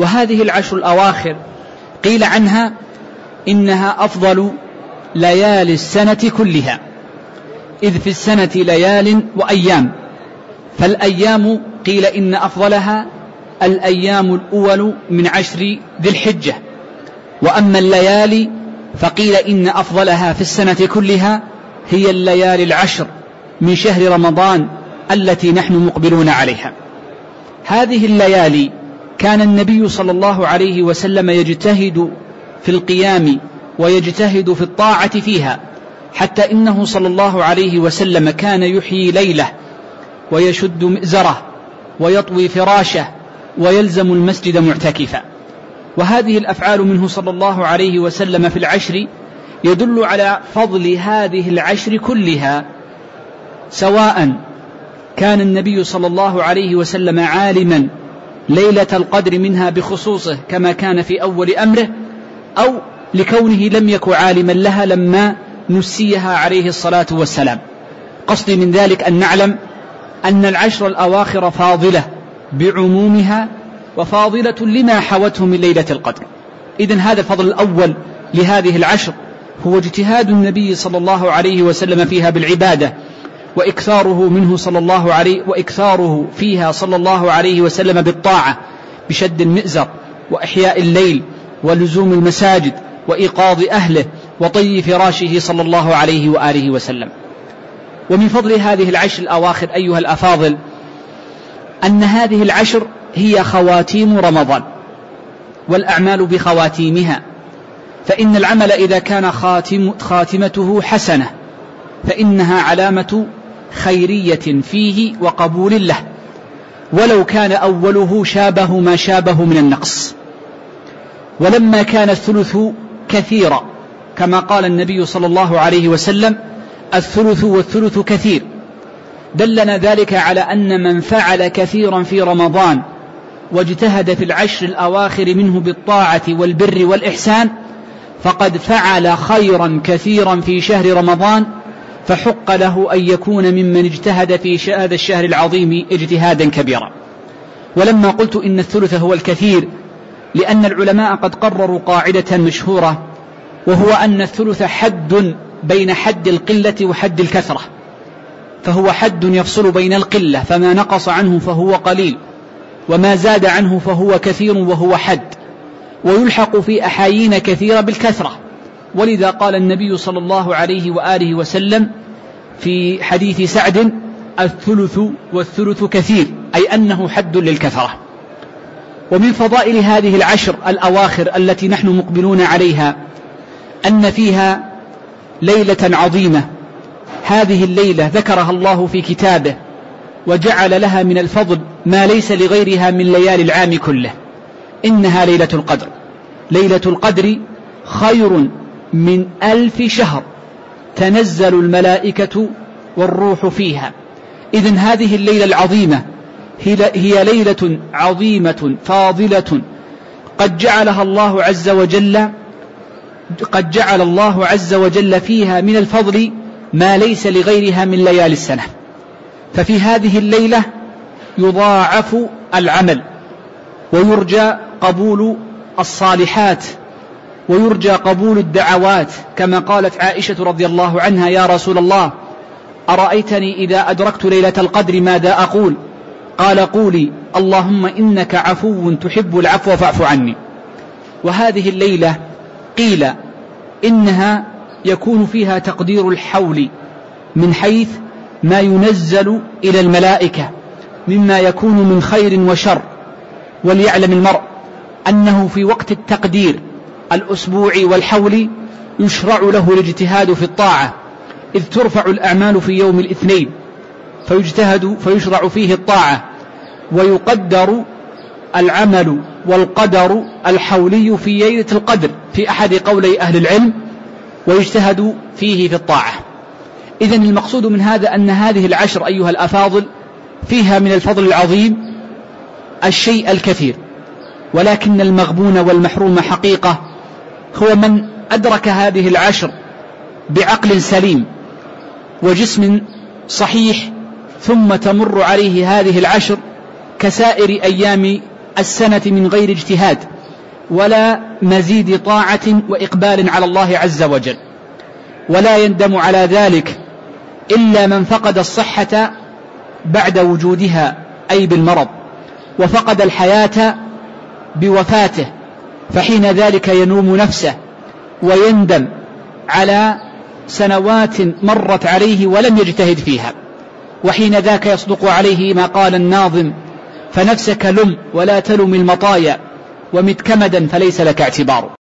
وهذه العشر الأواخر قيل عنها إنها أفضل ليالي السنة كلها إذ في السنة ليال وأيام فالأيام قيل إن أفضلها الأيام الأول من عشر ذي الحجة وأما الليالي فقيل إن أفضلها في السنة كلها هي الليالي العشر من شهر رمضان التي نحن مقبلون عليها. هذه الليالي كان النبي صلى الله عليه وسلم يجتهد في القيام ويجتهد في الطاعة فيها حتى إنه صلى الله عليه وسلم كان يحيي ليلة ويشد مئزره ويطوي فراشه ويلزم المسجد معتكفا. وهذه الأفعال منه صلى الله عليه وسلم في العشر يدل على فضل هذه العشر كلها سواء كان النبي صلى الله عليه وسلم عالما ليلة القدر منها بخصوصه كما كان في أول أمره أو لكونه لم يكن عالما لها لما نسيها عليه الصلاة والسلام. قصدي من ذلك أن نعلم أن العشر الأواخر فاضلة بعمومها وفاضلة لما حوته من ليلة القدر. إذا هذا الفضل الأول لهذه العشر هو اجتهاد النبي صلى الله عليه وسلم فيها بالعبادة وإكثاره منه صلى الله عليه وإكثاره فيها صلى الله عليه وسلم بالطاعة بشد المئزر وإحياء الليل ولزوم المساجد وإيقاظ أهله وطي فراشه صلى الله عليه وآله وسلم. ومن فضل هذه العشر الأواخر أيها الأفاضل أن هذه العشر هي خواتيم رمضان والأعمال بخواتيمها فإن العمل إذا كان خاتم خاتمته حسنة فإنها علامة خيرية فيه وقبول له ولو كان أوله شابه ما شابه من النقص. ولما كان الثلث كثيرا كما قال النبي صلى الله عليه وسلم الثلث والثلث كثير. دلنا ذلك على أن من فعل كثيرا في رمضان واجتهد في العشر الأواخر منه بالطاعة والبر والإحسان فقد فعل خيرا كثيرا في شهر رمضان فحق له أن يكون ممن اجتهد في هذا الشهر العظيم اجتهادا كبيرا. ولما قلت إن الثلث هو الكثير لأن العلماء قد قرروا قاعدة مشهورة وهو أن الثلث حد بين حد القلة وحد الكثرة. فهو حد يفصل بين القلة فما نقص عنه فهو قليل وما زاد عنه فهو كثير وهو حد. ويلحق في أحايين كثيرة بالكثرة. ولذا قال النبي صلى الله عليه وآله وسلم في حديث سعد الثلث والثلث كثير أي أنه حد للكثرة. ومن فضائل هذه العشر الأواخر التي نحن مقبلون عليها أن فيها ليلة عظيمة. هذه الليلة ذكرها الله في كتابه وجعل لها من الفضل ما ليس لغيرها من ليالي العام كله. إنها ليلة القدر. ليلة القدر خير من ألف شهر تنزل الملائكة والروح فيها. إذن هذه الليلة العظيمة هي ليلة عظيمة فاضلة. قد جعلها الله عز وجل قد جعل الله عز وجل فيها من الفضل ما ليس لغيرها من ليالي السنة. ففي هذه الليلة يضاعف العمل ويرجى قبول الصالحات ويرجى قبول الدعوات كما قالت عائشة رضي الله عنها يا رسول الله أرأيتني إذا أدركت ليلة القدر ماذا أقول؟ قال قولي اللهم إنك عفو تحب العفو فاعف عني. وهذه الليلة قيل إنها يكون فيها تقدير الحول من حيث ما ينزل إلى الملائكة مما يكون من خير وشر وليعلم المرء أنه في وقت التقدير الأسبوعي والحول يشرع له الاجتهاد في الطاعة إذ ترفع الأعمال في يوم الاثنين فيجتهد فيشرع فيه الطاعة ويقدر العمل والقدر الحولي في ليلة القدر في أحد قولي أهل العلم ويجتهد فيه في الطاعة. إذا المقصود من هذا أن هذه العشر أيها الأفاضل فيها من الفضل العظيم الشيء الكثير ولكن المغبون والمحروم حقيقة هو من أدرك هذه العشر بعقل سليم وجسم صحيح ثم تمر عليه هذه العشر كسائر أيام السنة من غير اجتهاد ولا مزيد طاعة وإقبال على الله عز وجل. ولا يندم على ذلك إلا من فقد الصحة بعد وجودها أي بالمرض وفقد الحياة بوفاته. فحين ذلك ينوم نفسه ويندم على سنوات مرت عليه ولم يجتهد فيها. وحين ذاك يصدق عليه ما قال الناظم فنفسك لم ولا تلم المطايا ومت كمدا فليس لك اعتبار.